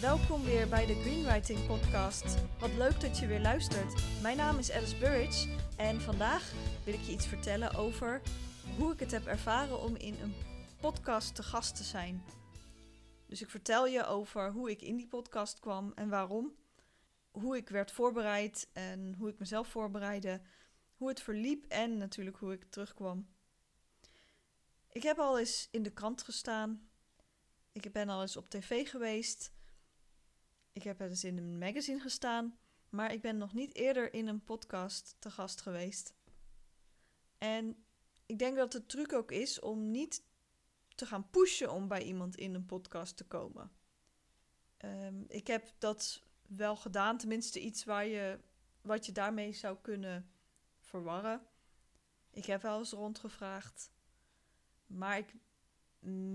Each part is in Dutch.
welkom weer bij de Greenwriting Podcast. Wat leuk dat je weer luistert. Mijn naam is Alice Burridge en vandaag wil ik je iets vertellen over hoe ik het heb ervaren om in een podcast te gast te zijn. Dus ik vertel je over hoe ik in die podcast kwam en waarom. Hoe ik werd voorbereid en hoe ik mezelf voorbereidde. Hoe het verliep en natuurlijk hoe ik terugkwam. Ik heb al eens in de krant gestaan. Ik ben al eens op tv geweest. Ik heb eens in een magazine gestaan. Maar ik ben nog niet eerder in een podcast te gast geweest. En ik denk dat de truc ook is om niet te gaan pushen om bij iemand in een podcast te komen. Ehm, ik heb dat wel gedaan, tenminste iets waar je, wat je daarmee zou kunnen verwarren. Ik heb wel eens rondgevraagd, maar ik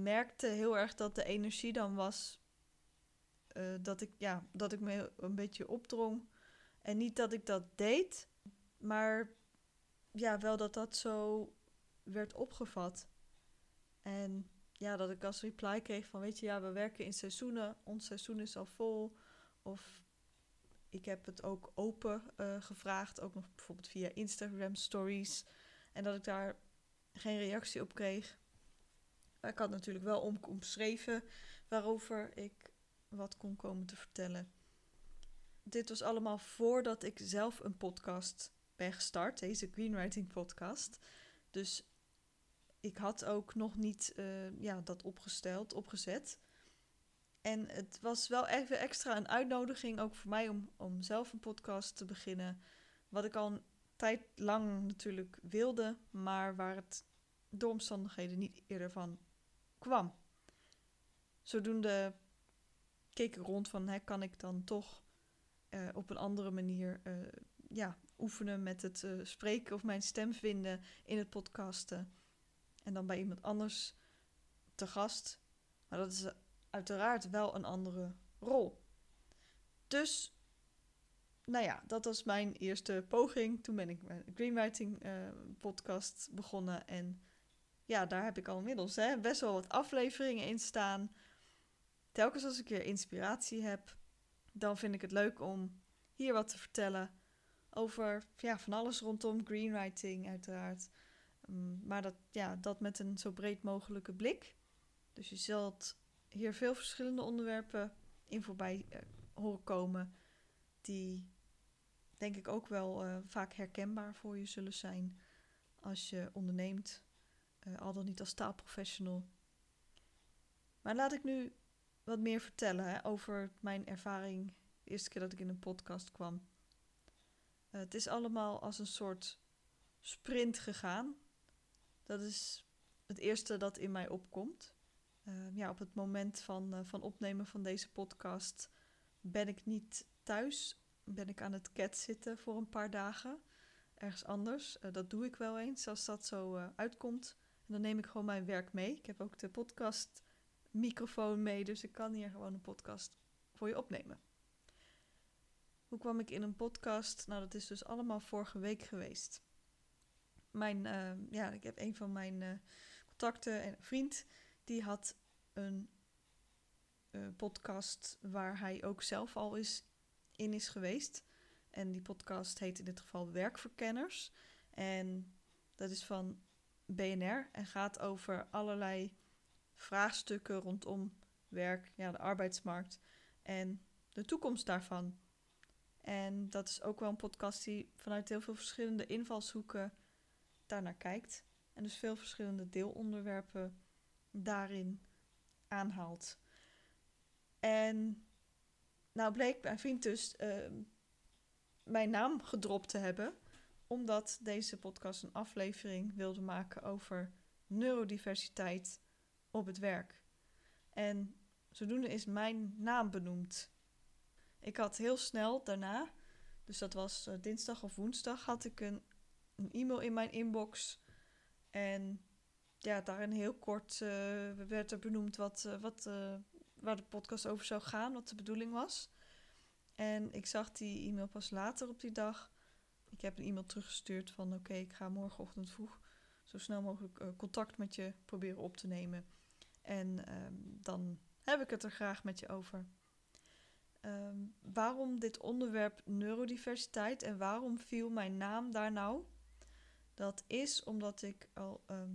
merkte heel erg dat de energie dan was uh, dat, ik, ja, dat ik me een beetje opdrong. En niet dat ik dat deed, maar ja, wel dat dat zo werd opgevat. En ja, dat ik als reply kreeg van, weet je, ja, we werken in seizoenen, ons seizoen is al vol. Of ik heb het ook open uh, gevraagd, ook nog bijvoorbeeld via Instagram stories. En dat ik daar geen reactie op kreeg. Maar ik had natuurlijk wel om, omschreven waarover ik wat kon komen te vertellen. Dit was allemaal voordat ik zelf een podcast ben gestart, deze Greenwriting podcast. Dus ik had ook nog niet uh, ja, dat opgesteld, opgezet. En het was wel even extra een uitnodiging, ook voor mij, om, om zelf een podcast te beginnen. Wat ik al een tijd lang natuurlijk wilde, maar waar het door omstandigheden niet eerder van kwam. Zodoende keek rond van, hè, kan ik dan toch uh, op een andere manier uh, ja, oefenen met het uh, spreken of mijn stem vinden in het podcasten. En dan bij iemand anders te gast. Maar dat is uiteraard wel een andere rol. Dus, nou ja, dat was mijn eerste poging. Toen ben ik mijn Greenwriting podcast begonnen. En ja, daar heb ik al inmiddels hè, best wel wat afleveringen in staan telkens als ik weer inspiratie heb, dan vind ik het leuk om hier wat te vertellen over ja, van alles rondom greenwriting, uiteraard. Mm, maar dat, ja, dat met een zo breed mogelijke blik. Dus je zult hier veel verschillende onderwerpen in voorbij uh, horen komen, die denk ik ook wel uh, vaak herkenbaar voor je zullen zijn als je onderneemt, uh, al dan niet als taalprofessional. Maar laat ik nu wat meer vertellen hè, over mijn ervaring de eerste keer dat ik in een podcast kwam. Uh, het is allemaal als een soort sprint gegaan. Dat is het eerste dat in mij opkomt. Uh, ja, op het moment van, uh, van opnemen van deze podcast ben ik niet thuis. Ben ik aan het cat zitten voor een paar dagen. Ergens anders. dat doe ik wel eens als dat zo uitkomt. En dan neem ik gewoon mijn werk mee. Ik heb ook de podcast microfoon mee, dus ik kan hier gewoon een podcast voor je opnemen. Hoe kwam ik in een podcast? Nou, dat is dus allemaal vorige week geweest. Mijn, uh, ja, ik heb een van mijn uh, contacten en een vriend, die had een uh, podcast waar hij ook zelf al is, in is geweest. En die podcast heet in dit geval Werkverkenners. En dat is van BNR en gaat over allerlei vraagstukken rondom werk, ja, de arbeidsmarkt en de toekomst daarvan. En dat is ook wel een podcast die vanuit heel veel verschillende invalshoeken daarnaar kijkt. En dus veel verschillende deelonderwerpen daarin aanhaalt. En nou bleek mijn vriend dus uh, mijn naam gedropt te hebben, omdat deze podcast een aflevering wilde maken over neurodiversiteit op het werk. En zodoende is mijn naam benoemd. Ik had heel snel daarna, dus dat was uh, dinsdag of woensdag, had ik een, e-mail in mijn inbox. En ja, daarin heel kort uh, werd er benoemd wat, uh, wat, waar de podcast over zou gaan, wat de bedoeling was. En ik zag die e-mail pas later op die dag. Ik heb een e-mail teruggestuurd van oké, ik ga morgenochtend vroeg zo snel mogelijk contact met je proberen op te nemen. En um, dan heb ik het er graag met je over. waarom dit onderwerp neurodiversiteit en waarom viel mijn naam daar nou? Dat is omdat ik al ehm,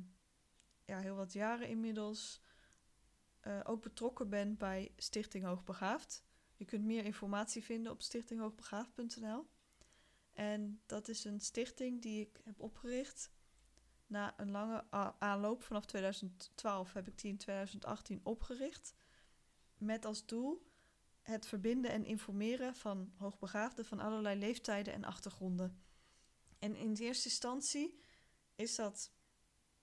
ja, heel wat jaren inmiddels uh, ook betrokken ben bij Stichting Hoogbegaafd. Je kunt meer informatie vinden op stichtinghoogbegaafd.nl. En dat is een stichting die ik heb opgericht na een lange aanloop. Vanaf 2012 heb ik die in 2018 opgericht. Met als doel het verbinden en informeren van hoogbegaafden van allerlei leeftijden en achtergronden. En in eerste instantie is dat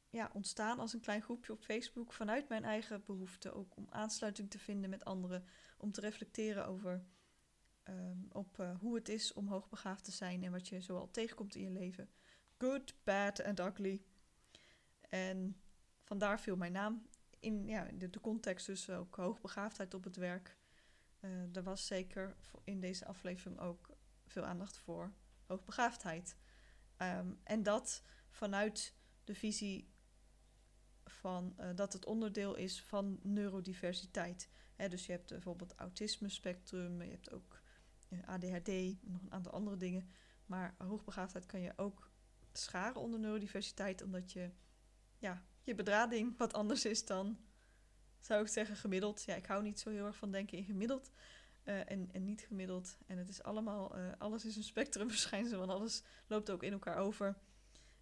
ja, ontstaan als een klein groepje op Facebook vanuit mijn eigen behoefte. Ook om aansluiting te vinden met anderen. Om te reflecteren over ehm, op, uh, hoe het is om hoogbegaafd te zijn en wat je zoal tegenkomt in je leven. Good, bad and ugly. En vandaar viel mijn naam in ja, de, context dus ook hoogbegaafdheid op het werk. Uh, er was zeker in deze aflevering ook veel aandacht voor hoogbegaafdheid. Um, en dat vanuit de visie van uh, dat het onderdeel is van neurodiversiteit. Dus je hebt bijvoorbeeld autisme spectrum, je hebt ook uh, ADHD, nog een aantal andere dingen. Maar hoogbegaafdheid kan je ook scharen onder neurodiversiteit, omdat je ja, je bedrading wat anders is dan, zou ik zeggen, gemiddeld. Ja, ik hou niet zo heel erg van denken in gemiddeld uh, en, en niet gemiddeld. En het is allemaal, alles is een spectrumverschijnsel, want alles loopt ook in elkaar over.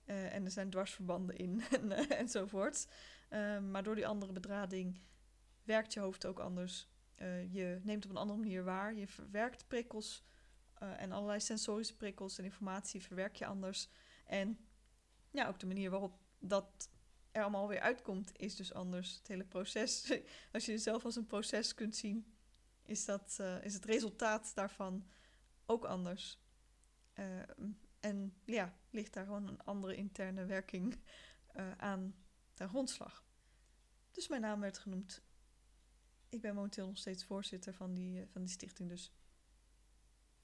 Uh, en er zijn dwarsverbanden in en, uh, enzovoort. Uh, maar door die andere bedrading werkt je hoofd ook anders. je neemt op een andere manier waar. Je verwerkt prikkels en allerlei sensorische prikkels en informatie verwerk je anders. En ja, ook de manier waarop dat er allemaal weer uitkomt is dus anders. Het hele proces, als je jezelf als een proces kunt zien, is, dat, is het resultaat daarvan ook anders. En ja, ligt daar gewoon een andere interne werking uh, aan ten grondslag. Dus mijn naam werd genoemd. Ik ben momenteel nog steeds voorzitter van die, van die stichting. Dus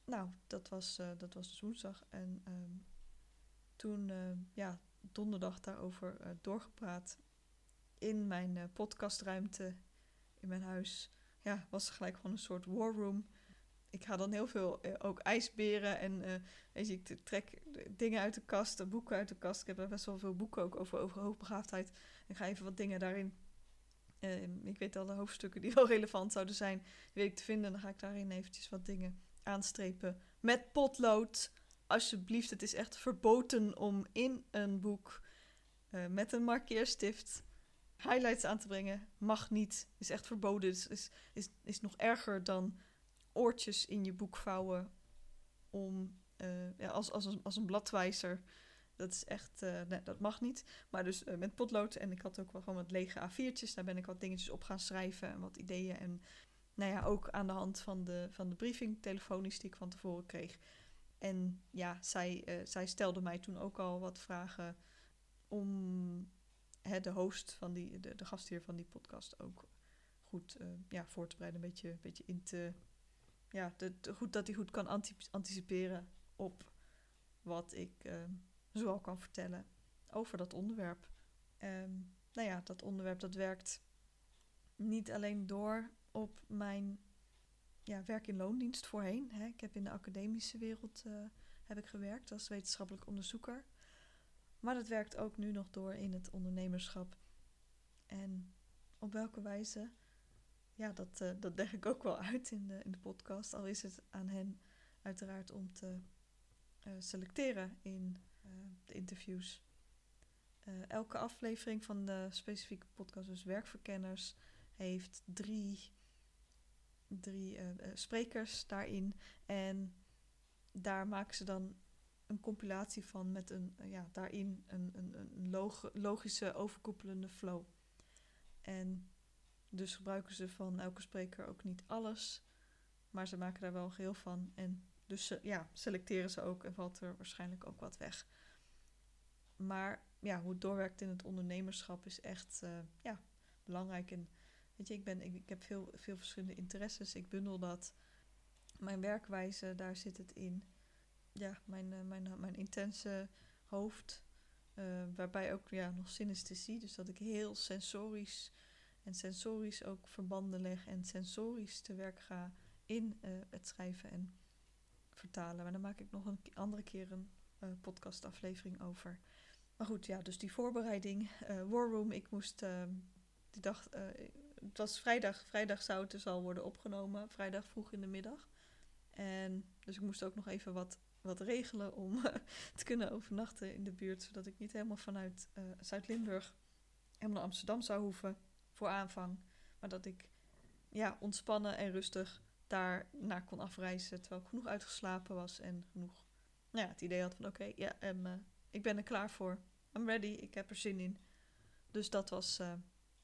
nou, dat was, dat was dus woensdag. En um, toen, ja, donderdag daarover doorgepraat in mijn podcastruimte in mijn huis. Ja, was gelijk gewoon een soort war room ik ga dan heel veel uh, ook ijsberen en weet je, ik trek dingen uit de kast, boeken uit de kast. Ik heb er best wel veel boeken ook over, over hoogbegaafdheid. En ga even wat dingen daarin. Ik weet al de hoofdstukken die wel relevant zouden zijn, weet ik te vinden. Dan ga ik daarin eventjes wat dingen aanstrepen met potlood. Alsjeblieft, het is echt verboden om in een boek met een markeerstift highlights aan te brengen. Mag niet, is echt verboden. Is, is, is, is nog erger dan oortjes in je boek vouwen om, ja, als, als, een, bladwijzer. Dat is echt, uh, nee, dat mag niet. Maar dus met potlood en ik had ook wel gewoon wat lege A4'tjes. Daar ben ik wat dingetjes op gaan schrijven en wat ideeën. En nou ja, ook aan de hand van de, van de briefing telefonisch die ik van tevoren kreeg. En ja, zij, zij stelde mij toen ook al wat vragen om hè, de host van die, de, de gastheer van die podcast ook goed ja, voor te bereiden. Een beetje, beetje in te ja, de, goed dat hij goed kan anticiperen op wat ik uh, zoal kan vertellen over dat onderwerp. Um, nou ja, dat onderwerp dat werkt niet alleen door op mijn ja, werk in loondienst voorheen. Hè. Ik heb in de academische wereld uh, heb ik gewerkt als wetenschappelijk onderzoeker. Maar dat werkt ook nu nog door in het ondernemerschap. En op welke wijze ja, dat, uh, dat leg ik ook wel uit in de, in de podcast. Al is het aan hen uiteraard om te uh, selecteren in de interviews. elke aflevering van de specifieke podcast, dus Werkverkenners, heeft drie, drie sprekers daarin. En daar maken ze dan een compilatie van met een, ja, daarin een, een, een log logische overkoepelende flow. En dus gebruiken ze van elke spreker ook niet alles. Maar ze maken daar wel een geheel van. En dus ja, selecteren ze ook en valt er waarschijnlijk ook wat weg. Maar ja, hoe het doorwerkt in het ondernemerschap is echt ja, belangrijk. En weet ik, ben, ik, heb veel, veel verschillende interesses. Ik bundel dat. Mijn werkwijze, daar zit het in. Ja, mijn, uh, mijn, mijn intense hoofd. Uh, waarbij ook ja, nog synesthesie. Dus dat ik heel sensorisch en sensorisch ook verbanden leg en sensorisch te werk ga in het schrijven en vertalen. Maar daar maak ik nog een andere keer een podcastaflevering over. Maar goed, ja, dus die voorbereiding, War Room, ik moest die dag, het was vrijdag, vrijdag zou het dus al worden opgenomen, vrijdag vroeg in de middag. En dus ik moest ook nog even wat, wat regelen om te kunnen overnachten in de buurt, zodat ik niet helemaal vanuit uh, Zuid-Limburg helemaal naar Amsterdam zou hoeven voor aanvang. Maar dat ik ja, ontspannen en rustig daar naar kon afreizen, terwijl ik genoeg uitgeslapen was en genoeg nou ja, het idee had van oké, ja, uh, ik ben er klaar voor. I'm ready, ik heb er zin in. Dus dat was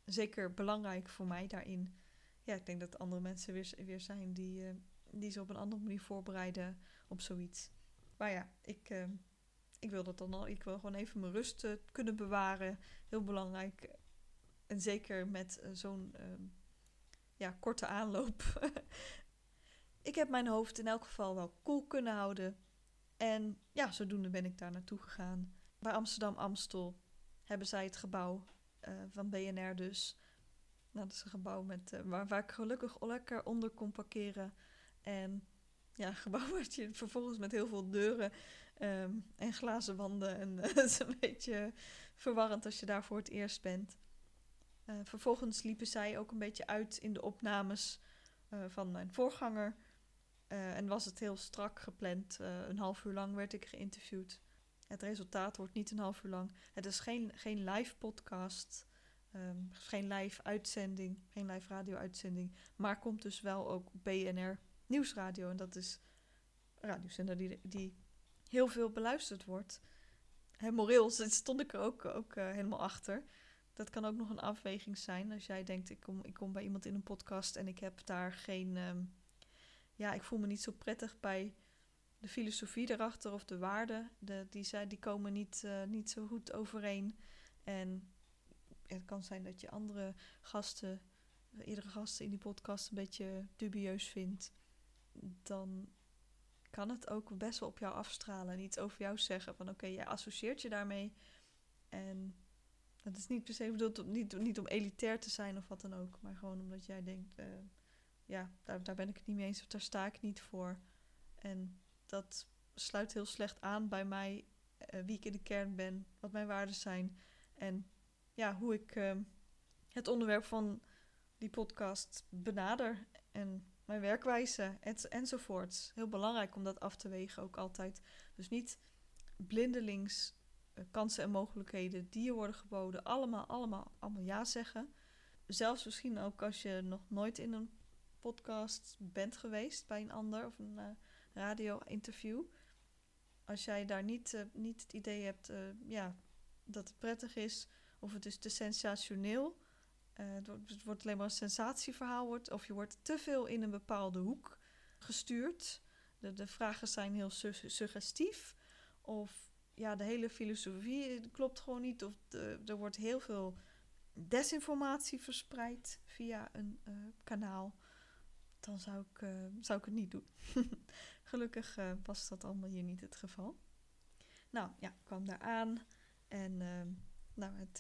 zeker belangrijk voor mij daarin. Ja, ik denk dat andere mensen weer, weer zijn die, uh, die ze op een andere manier voorbereiden op zoiets. Maar ja, ik, uh, ik wil dat dan al. Ik wil gewoon even mijn rust uh, kunnen bewaren. Heel belangrijk. En zeker met zo'n ehm, ja, korte aanloop. ik heb mijn hoofd in elk geval wel koel kunnen houden. En ja, zodoende ben ik daar naartoe gegaan. Bij Amsterdam Amstel hebben zij het gebouw uh, van BNR dus. Dat is een gebouw met, uh, waar, waar ik gelukkig lekker onder kon parkeren. En ja, gebouw waar je vervolgens met heel veel deuren um, en glazen wanden. En het is een beetje verwarrend als je daar voor het eerst bent. Vervolgens liepen zij ook een beetje uit in de opnames van mijn voorganger. en was het heel strak gepland. een half uur lang werd ik geïnterviewd. Het resultaat wordt niet een half uur lang. Het is geen, geen live podcast, um, geen live uitzending, geen live radio-uitzending. Maar komt dus wel ook BNR Nieuwsradio. En dat is een radiozender die, die heel veel beluisterd wordt. En moreel stond ik ook, ook uh, helemaal achter. Dat kan ook nog een afweging zijn. Als jij denkt, ik kom, ik kom bij iemand in een podcast en ik heb daar geen... Um, ja, ik voel me niet zo prettig bij de filosofie erachter of de waarden, de, die, zijn, die komen niet, uh, niet zo goed overeen. En het kan zijn dat je andere gasten, eerdere gasten in die podcast een beetje dubieus vindt. Dan kan het ook best wel op jou afstralen en iets over jou zeggen. Van oké, jij associeert je daarmee. En dat is niet per se bedoeld om, niet, niet om elitair te zijn of wat dan ook. Maar gewoon omdat jij denkt, uh, ja, daar, daar ben ik het niet mee eens of daar sta ik niet voor. En dat sluit heel slecht aan bij mij, uh, wie ik in de kern ben, wat mijn waarden zijn en ja, hoe ik uh, het onderwerp van die podcast benader en mijn werkwijze et, enzovoorts. Heel belangrijk om dat af te wegen ook altijd. Dus niet blindelings uh, kansen en mogelijkheden die je worden geboden, allemaal, allemaal, allemaal ja zeggen. Zelfs misschien ook als je nog nooit in een podcast bent geweest bij een ander of een radio-interview. Als jij daar niet, uh, niet het idee hebt uh, ja, dat het prettig is, of het is te sensationeel, uh, het wordt alleen maar een sensatieverhaal, wordt, of je wordt te veel in een bepaalde hoek gestuurd. De, de vragen zijn heel su suggestief, of ja, de hele filosofie klopt gewoon niet, of de, er wordt heel veel desinformatie verspreid via een kanaal dan zou ik, zou ik het niet doen. Gelukkig uh, was dat allemaal hier niet het geval. Nou ja, ik kwam daar aan en uh, nou, het,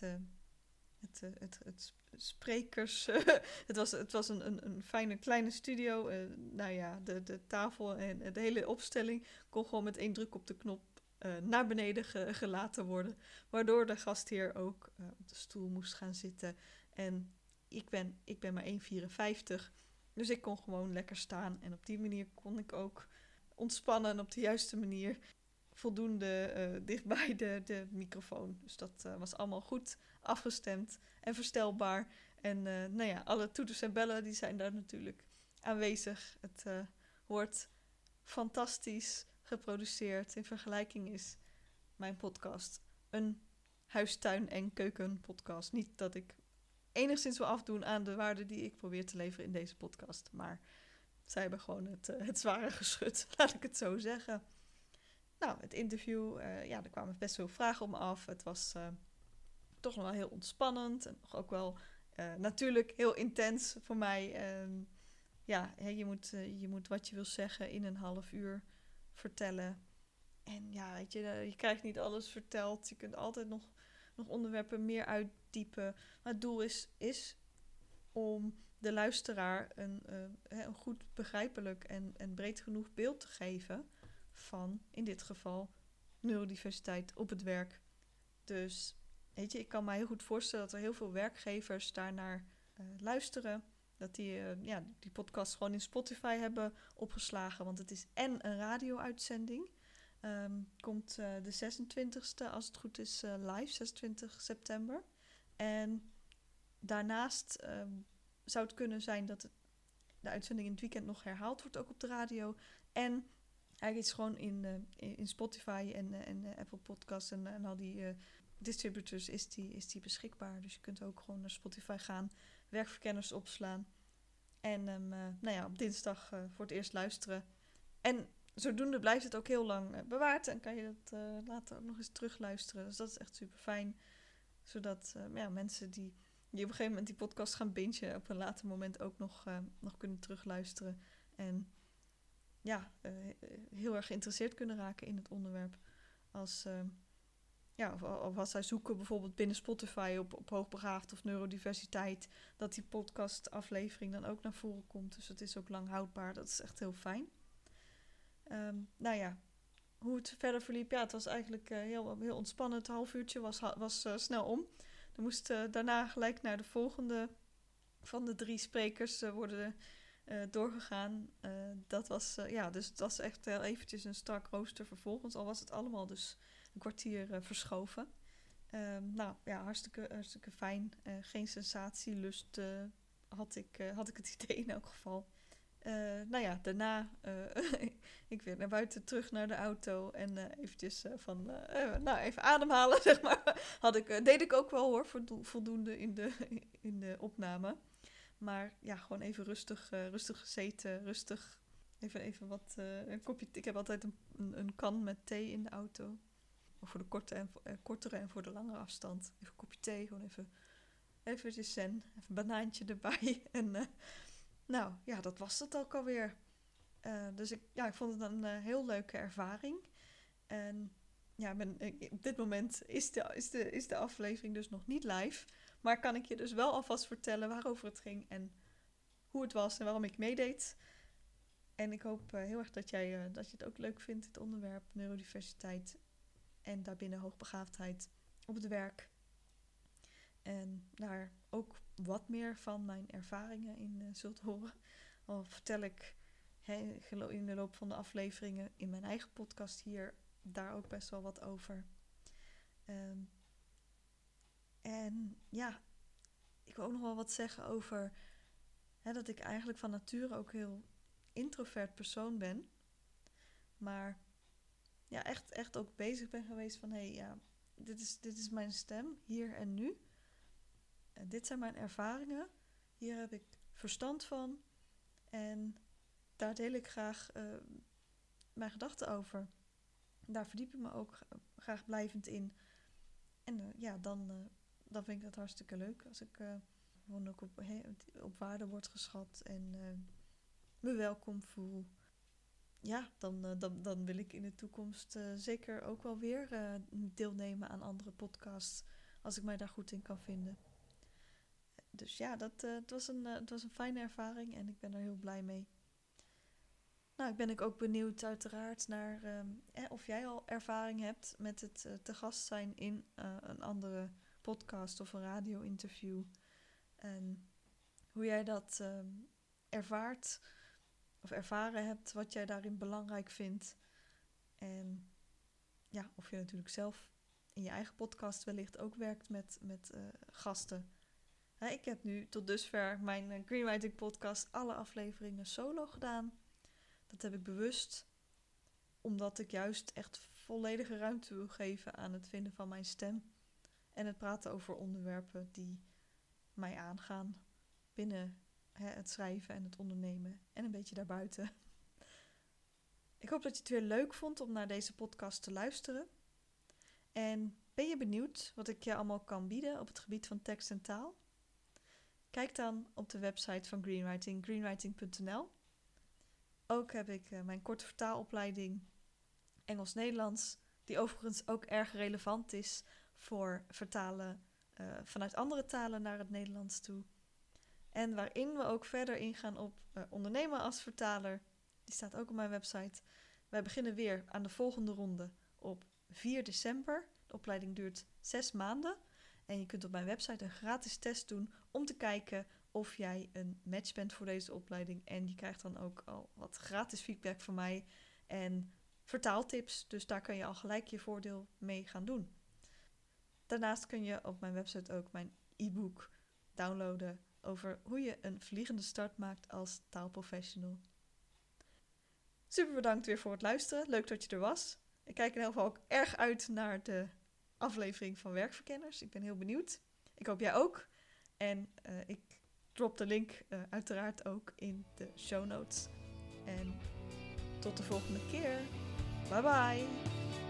het, het, het, sprekers. het was, het was een, een, een fijne kleine studio. nou ja, de, de tafel en de hele opstelling kon gewoon met één druk op de knop naar beneden ge, gelaten worden. Waardoor de gastheer ook op de stoel moest gaan zitten. En ik ben, ik ben maar 1,54 dus ik kon gewoon lekker staan. En op die manier kon ik ook ontspannen en op de juiste manier voldoende uh, dichtbij de, de microfoon. Dus dat uh, was allemaal goed afgestemd en verstelbaar. En uh, nou ja, alle toeters en bellen die zijn daar natuurlijk aanwezig. Het wordt fantastisch geproduceerd. In vergelijking is mijn podcast een huistuin- en keukenpodcast. Niet dat ik enigszins wil afdoen aan de waarde die ik probeer te leveren in deze podcast. Maar zij hebben gewoon het, uh, het zware geschud, laat ik het zo zeggen. Nou, het interview, uh, ja, er kwamen best veel vragen om af. Het was uh, toch nog wel heel ontspannend en ook wel natuurlijk heel intens voor mij. Um, ja, je, moet, je moet wat je wil zeggen in een half uur vertellen. En ja, weet je, je krijgt niet alles verteld. Je kunt altijd nog, nog onderwerpen meer uit diepe. Maar het doel is, is om de luisteraar een, uh, een goed begrijpelijk en, en breed genoeg beeld te geven van, in dit geval, neurodiversiteit op het werk. Dus weet je, ik kan me heel goed voorstellen dat er heel veel werkgevers daarnaar uh, luisteren. Dat die uh, ja, die podcast gewoon in Spotify hebben opgeslagen. Want het is en een radio-uitzending. Um, komt de 26e, als het goed is, live, 26 september. En daarnaast um, zou het kunnen zijn dat de uitzending in het weekend nog herhaald wordt, ook op de radio. En eigenlijk is gewoon in, uh, in Spotify en, uh, en uh, Apple Podcasts en, en al die distributors is die, is die beschikbaar. Dus je kunt ook gewoon naar Spotify gaan, werkverkenners opslaan. En nou ja, op dinsdag voor het eerst luisteren. En zodoende blijft het ook heel lang bewaard. En kan je dat later ook nog eens terugluisteren. Dus dat is echt super fijn. Zodat ja, mensen die die op een gegeven moment die podcast gaan bingen, op een later moment ook nog, uh, nog kunnen terugluisteren. En ja, uh, heel erg geïnteresseerd kunnen raken in het onderwerp. Als, uh, ja, of, of, als zij zoeken bijvoorbeeld binnen Spotify op, op hoogbegaafd of neurodiversiteit, dat die podcastaflevering dan ook naar voren komt. Dus het is ook lang houdbaar. Dat is echt heel fijn. Um, nou ja, hoe het verder verliep, ja, het was eigenlijk heel, heel ontspannend. Het half uurtje was, was snel om. We moesten daarna gelijk naar de volgende van de drie sprekers uh, worden uh, doorgegaan. Dat was, ja, dus het was echt heel eventjes een strak rooster vervolgens. Al was het allemaal dus een kwartier verschoven. Um, nou ja, hartstikke, hartstikke fijn. geen sensatielust had, ik, had ik het idee in elk geval. Nou ja, daarna ik weer naar buiten terug naar de auto en uh, eventjes van, nou even ademhalen, zeg maar. Had ik, deed ik ook wel hoor, voldoende in de, in de opname. Maar ja, gewoon even rustig, rustig gezeten, rustig. Even, even wat, een kopje, ik heb altijd een, een, kan met thee in de auto. Voor de korte en, kortere en voor de langere afstand. Even een kopje thee, gewoon even, eventjes zen, even een banaantje erbij en... Nou ja, dat was het ook alweer. Uh, dus ik, ja, ik vond het een uh, heel leuke ervaring. En ja, ben, op dit moment is de, is, de, is de aflevering dus nog niet live. Maar kan ik je dus wel alvast vertellen waarover het ging en hoe het was en waarom ik meedeed. En ik hoop uh, heel erg dat, jij, dat je het ook leuk vindt, het onderwerp neurodiversiteit en daarbinnen hoogbegaafdheid op het werk. En daar ook wat meer van mijn ervaringen in zult horen. Al vertel ik in de loop van de afleveringen in mijn eigen podcast hier daar ook best wel wat over. Um, en ja, ik wil ook nog wel wat zeggen over dat ik eigenlijk van nature ook heel introvert persoon ben. Maar ja, echt, echt ook bezig ben geweest van hé, hey, ja, dit is, dit is mijn stem hier en nu dit zijn mijn ervaringen. Hier heb ik verstand van. En daar deel ik graag uh, mijn gedachten over. Daar verdiep ik me ook graag blijvend in. En uh, ja, dan, uh, dan vind ik dat hartstikke leuk. Als ik gewoon ook op, op waarde word geschat en me welkom voel. Ja, dan, dan, dan wil ik in de toekomst zeker ook wel weer deelnemen aan andere podcasts. Als ik mij daar goed in kan vinden dus ja, dat, het, was een, het was een fijne ervaring en ik ben er heel blij mee. Nou, ik ben ik ook benieuwd uiteraard naar um, eh, of jij al ervaring hebt met het uh, te gast zijn in een andere podcast of een radio-interview. En hoe jij dat um, ervaart of ervaren hebt, wat jij daarin belangrijk vindt. En ja, of je natuurlijk zelf in je eigen podcast wellicht ook werkt met, met gasten ik heb nu tot dusver mijn eh, Greenwriting podcast alle afleveringen solo gedaan. Dat heb ik bewust, omdat ik juist echt volledige ruimte wil geven aan het vinden van mijn stem. En het praten over onderwerpen die mij aangaan binnen het schrijven en het ondernemen en een beetje daarbuiten. Ik hoop dat je het weer leuk vond om naar deze podcast te luisteren. En ben je benieuwd wat ik je allemaal kan bieden op het gebied van tekst en taal? Kijk dan op de website van Greenwriting, greenwriting.nl. Ook heb ik uh, mijn korte vertaalopleiding Engels-Nederlands, die overigens ook erg relevant is voor vertalen uh, vanuit andere talen naar het Nederlands toe. En waarin we ook verder ingaan op uh, ondernemen als vertaler. Die staat ook op mijn website. Wij beginnen weer aan de volgende ronde op 4 december. De opleiding duurt zes maanden. En je kunt op mijn website een gratis test doen om te kijken of jij een match bent voor deze opleiding. En je krijgt dan ook al wat gratis feedback van mij en vertaaltips. Dus daar kan je al gelijk je voordeel mee gaan doen. Daarnaast kun je op mijn website ook mijn e-book downloaden over hoe je een vliegende start maakt als taalprofessional. Super bedankt weer voor het luisteren. Leuk dat je er was. Ik kijk in ieder geval ook erg uit naar de aflevering van Werkverkenners. Ik ben heel benieuwd. Ik hoop jij ook. En uh, ik drop de link uh, uiteraard ook in de show notes. En tot de volgende keer. Bye bye.